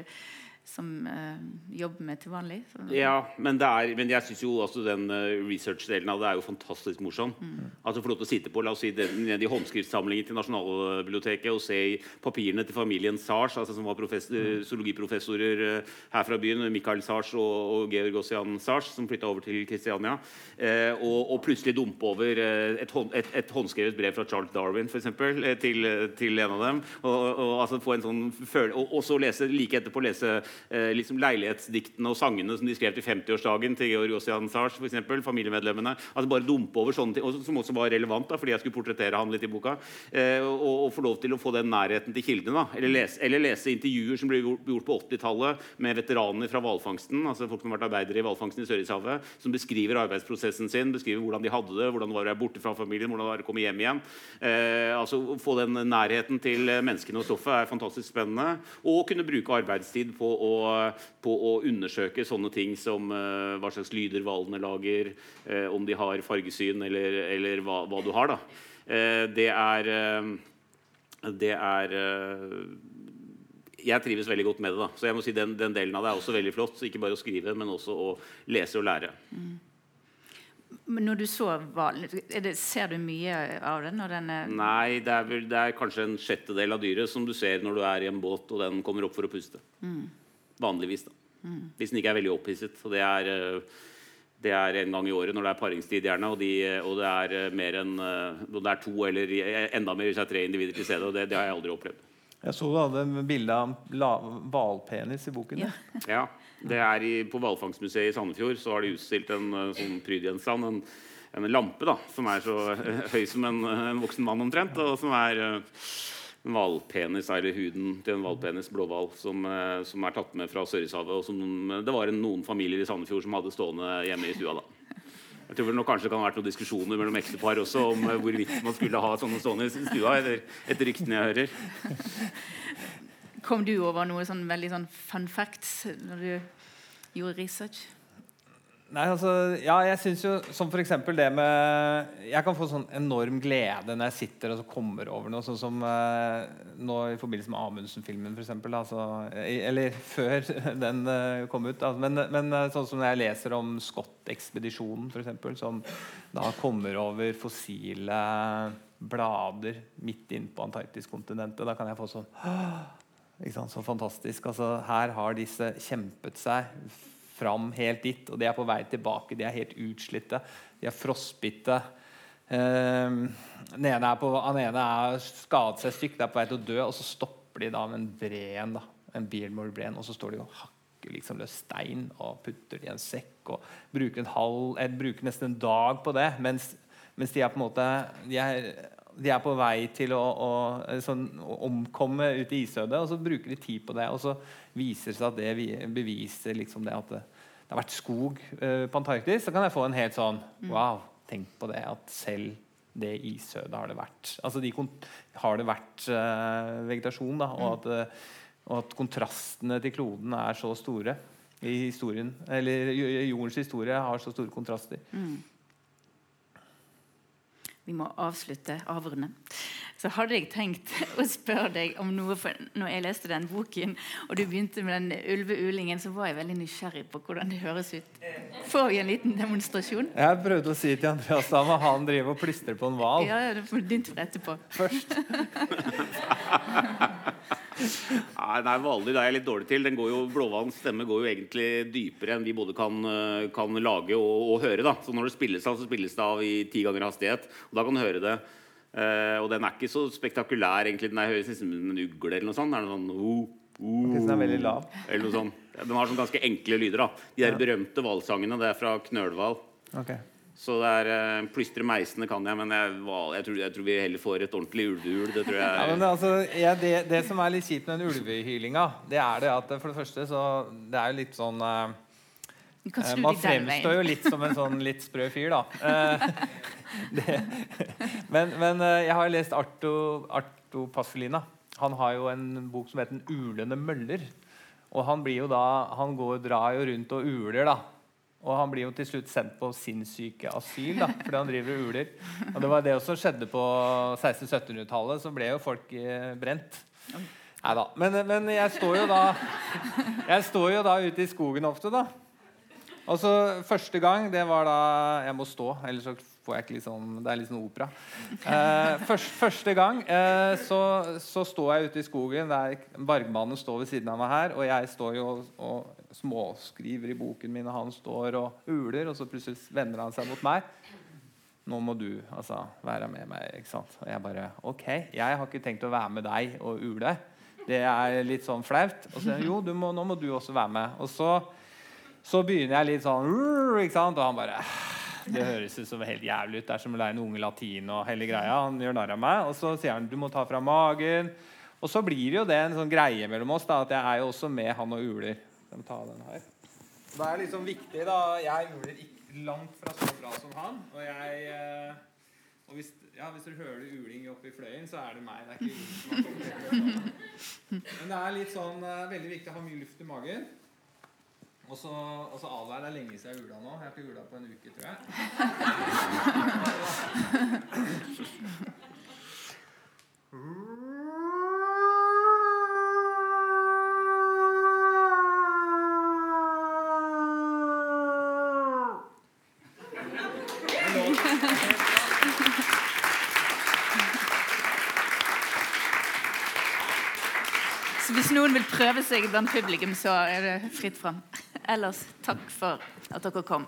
som uh, jobber med til vanlig. Ja, men, er, men jeg syns jo også den uh, research-delen av det er jo fantastisk morsom. Mm. Lov til å sitte på la oss si, den, i håndskriftsamlingen til Nasjonalbiblioteket og se i papirene til familien Sars, altså som var mm. zoologiprofessorer uh, her fra byen, Michael Sars og, og Georg Ossian Sars, som flytta over til Kristiania, og, og, plutselig dumpe over et, hånd, et, et, håndskrevet brev fra Charles Darwin eksempel, til, til en av dem. Og, og, altså få en sånn og, og så lese, like etterpå lese eh, liksom leilighetsdiktene og sangene som de skrev til 50-årsdagen til Georg Ossian Sars, eksempel, familiemedlemmene. Altså bare dumpe over sånne ting, Som også var relevant, da, fordi jeg skulle portrettere han litt i boka. Eh, og, og, få lov til å få den nærheten til kildene. Eller lese, eller, lese intervjuer som ble gjort på 80-tallet med veteraner fra hvalfangsten, altså folk som har vært arbeidere i hvalfangsten i Sørishavet, som beskriver arbeidsprosessen sin, beskriver hvordan de hadde det, hvordan det var å være borte fra familien, hvordan det var å komme hjem igjen. Eh, altså Få den nærheten til menneskene og stoffet er fantastisk spennende. Og kunne bruke arbeidstid på å på å undersøke sånne ting som uh, hva slags lyder hvalene lager, uh, om de har fargesyn, eller, eller hva, hva, du har. da. Uh, det er Det er Jeg trives veldig godt med det. da. Så jeg må si den, den, delen av det er også veldig flott. Ikke bare å skrive, men også å lese og lære. Mm. Men når du så hvalen, ser du mye av den? den Nei, det er, vel, det er, kanskje en sjettedel av dyret som du ser når du er i en båt og den kommer opp for å puste. Mm. Vanligvis. da. Mm. Hvis den ikke er veldig opphisset. Så det er, eh, det er en gang i året når det er paringstid, gjerne. Og, de, og det er eh, mer enn eh, det er to eller enda mer hvis det er tre individer til stede. Og det, det har jeg aldri opplevd. Jeg så du hadde bilde av hvalpenis i boken. Ja. ja. det er i, På hvalfangstmuseet i Sandefjord så har de utstilt en sånn prydgjenstand. En, en lampe da, som er så høy som en, en voksen mann omtrent. Og som er hvalpenis, eller huden til en hvalpenis, blåhval, som, eh, som, er tatt med fra Sørishavet. Og som det var noen familier i Sandefjord som hadde stående hjemme i stua. da. Jeg tror nok kanskje det kan ha vært noen diskusjoner mellom ektepar også om eh, hvorvidt man skulle ha sånne stående i stua, etter, etter ryktene jeg hører. Kom du over noe sånn veldig sånn fun facts når du gjorde research? Nei, altså, ja, jeg synes jo Som f.eks. det med Jeg kan få sånn enorm glede når jeg sitter og kommer over noe, sånn som eh, nå i forbindelse med Amundsen-filmen, f.eks. Altså, eller [laughs] før den eh, kom ut. Altså, men, men uh, sånn som når jeg leser om Scott-ekspedisjonen, f.eks., som da kommer over fossile blader midt inn på Antarktiskontinentet. Da kan jeg få sånn [gasps] Så fantastisk. Altså, her har disse kjempet seg fram helt dit, og de er på vei tilbake. De er helt utslitte. De er frostbitte. Um, den ene på, den ene er skadet seg stygt, er på vei til å dø, og så stopper de da med en bren, da, en Beardmore-breen, og så står de og hakker liksom løs stein og putter det i en sekk og bruker, halv, bruker nesten en dag på det, mens, mens de er på en måte de er, de er på vei til å, å, sånn, å omkomme ute i isødet, og så bruker de tid på det. Og så viser det seg at det beviser liksom det at det, det, har vært skog uh, på Antarktis. Så kan jeg få en helt sånn mm. Wow, tenk på det at selv det isødet har det vært. Altså de har det vært uh, vegetasjon, da, og, mm. at, uh, og, at, kontrastene til kloden er så store i historien. Eller jordens historie har så store kontraster. Mm vi må avslutte, avrunde. Så hadde jeg tenkt [laughs] å spørre deg om noe for når jeg leste den boken, og du begynte med den ulveulingen, så var jeg veldig nysgjerrig på hvordan det høres ut. Får vi en liten demonstrasjon? Jeg prøvde å si til Andreas da må han drive og plystre på en hval. Ja, det får du etterpå. Først. [laughs] Nei, nei Hvaler er jeg litt dårlig til. Den går jo, Blåhvalens stemme går jo egentlig dypere enn vi både kan, eh, kan lage og, og, høre. da Så Når det spilles av, så spilles det av i ti ganger hastighet. Og Da kan du høre det. Uh, og den er ikke så spektakulær. egentlig Den høres nesten som en ugle eller noe sånt. Det er noe sånn, oh, oh, den er veldig lav. Eller noe sånt. Den har sånn ganske enkle lyder. da De der berømte hvalsangene. Det er fra Knølhval. Ok. Så det er uh, Plystre meisene kan jeg, men jeg, jeg, tror, jeg tror vi heller får et ordentlig ulvehul, Det tror Ja, det, men altså, ja, det, det som er litt kjipt med den ulvehylinga, det er det at for det første så Det er jo litt sånn eh, Eh, Man fremstår jo litt som en sånn litt sprø fyr, da. Eh, [laughs] det, men men eh, jeg har lest Arto, Arto Passolina. Han har jo en bok som heter 'Den ulende møller'. Og han blir jo da Han går, drar jo rundt og uler, da. Og han blir jo til slutt sendt på sinnssykeasyl da, fordi han driver og uler. Og det var det som skjedde på 1600-1700-tallet. Så ble jo folk eh, brent. Nei da. Men, men jeg står jo da Jeg står jo da ute i skogen ofte, da. Og så Første gang, det var da Jeg må stå, ellers så får jeg ikke liksom Det er litt sånn opera. Eh, først, første gang eh, så, så står jeg ute i skogen. Der Bargmannen står ved siden av meg her, og jeg står jo og, og småskriver i boken min, og han står og uler, og så plutselig vender han seg mot meg. Nå må du altså være med meg. ikke sant? Og jeg bare OK, jeg har ikke tenkt å være med deg og ule. Det er litt sånn flaut. Og så jo, må, nå må du også være med. Og så så begynner jeg litt sånn? Og han bare Det høres ut som helt jævlig ut. Det er som å lære en unge latin og hele greia. Han gjør narr av meg. Og så sier han du må ta fra magen. Og så blir jo det en sånn greie mellom oss da, at jeg er jo også med han og uler. Ta den her. Det er liksom viktig, da. Jeg uler ikke langt fra så bra som han. Og jeg eh, og hvis, ja, hvis du hører uling oppe i fløyen, så er det meg. Det er ikke som har. Men det er litt sånn eh, veldig viktig å ha mye luft i magen. Og så, og så advær. Det er lenge siden jeg ula nå. Jeg har ikke ula på en uke, tror jeg. Så hvis noen vil prøve seg blant publikum, så er det fritt fram. Ellers takk for at dere kom.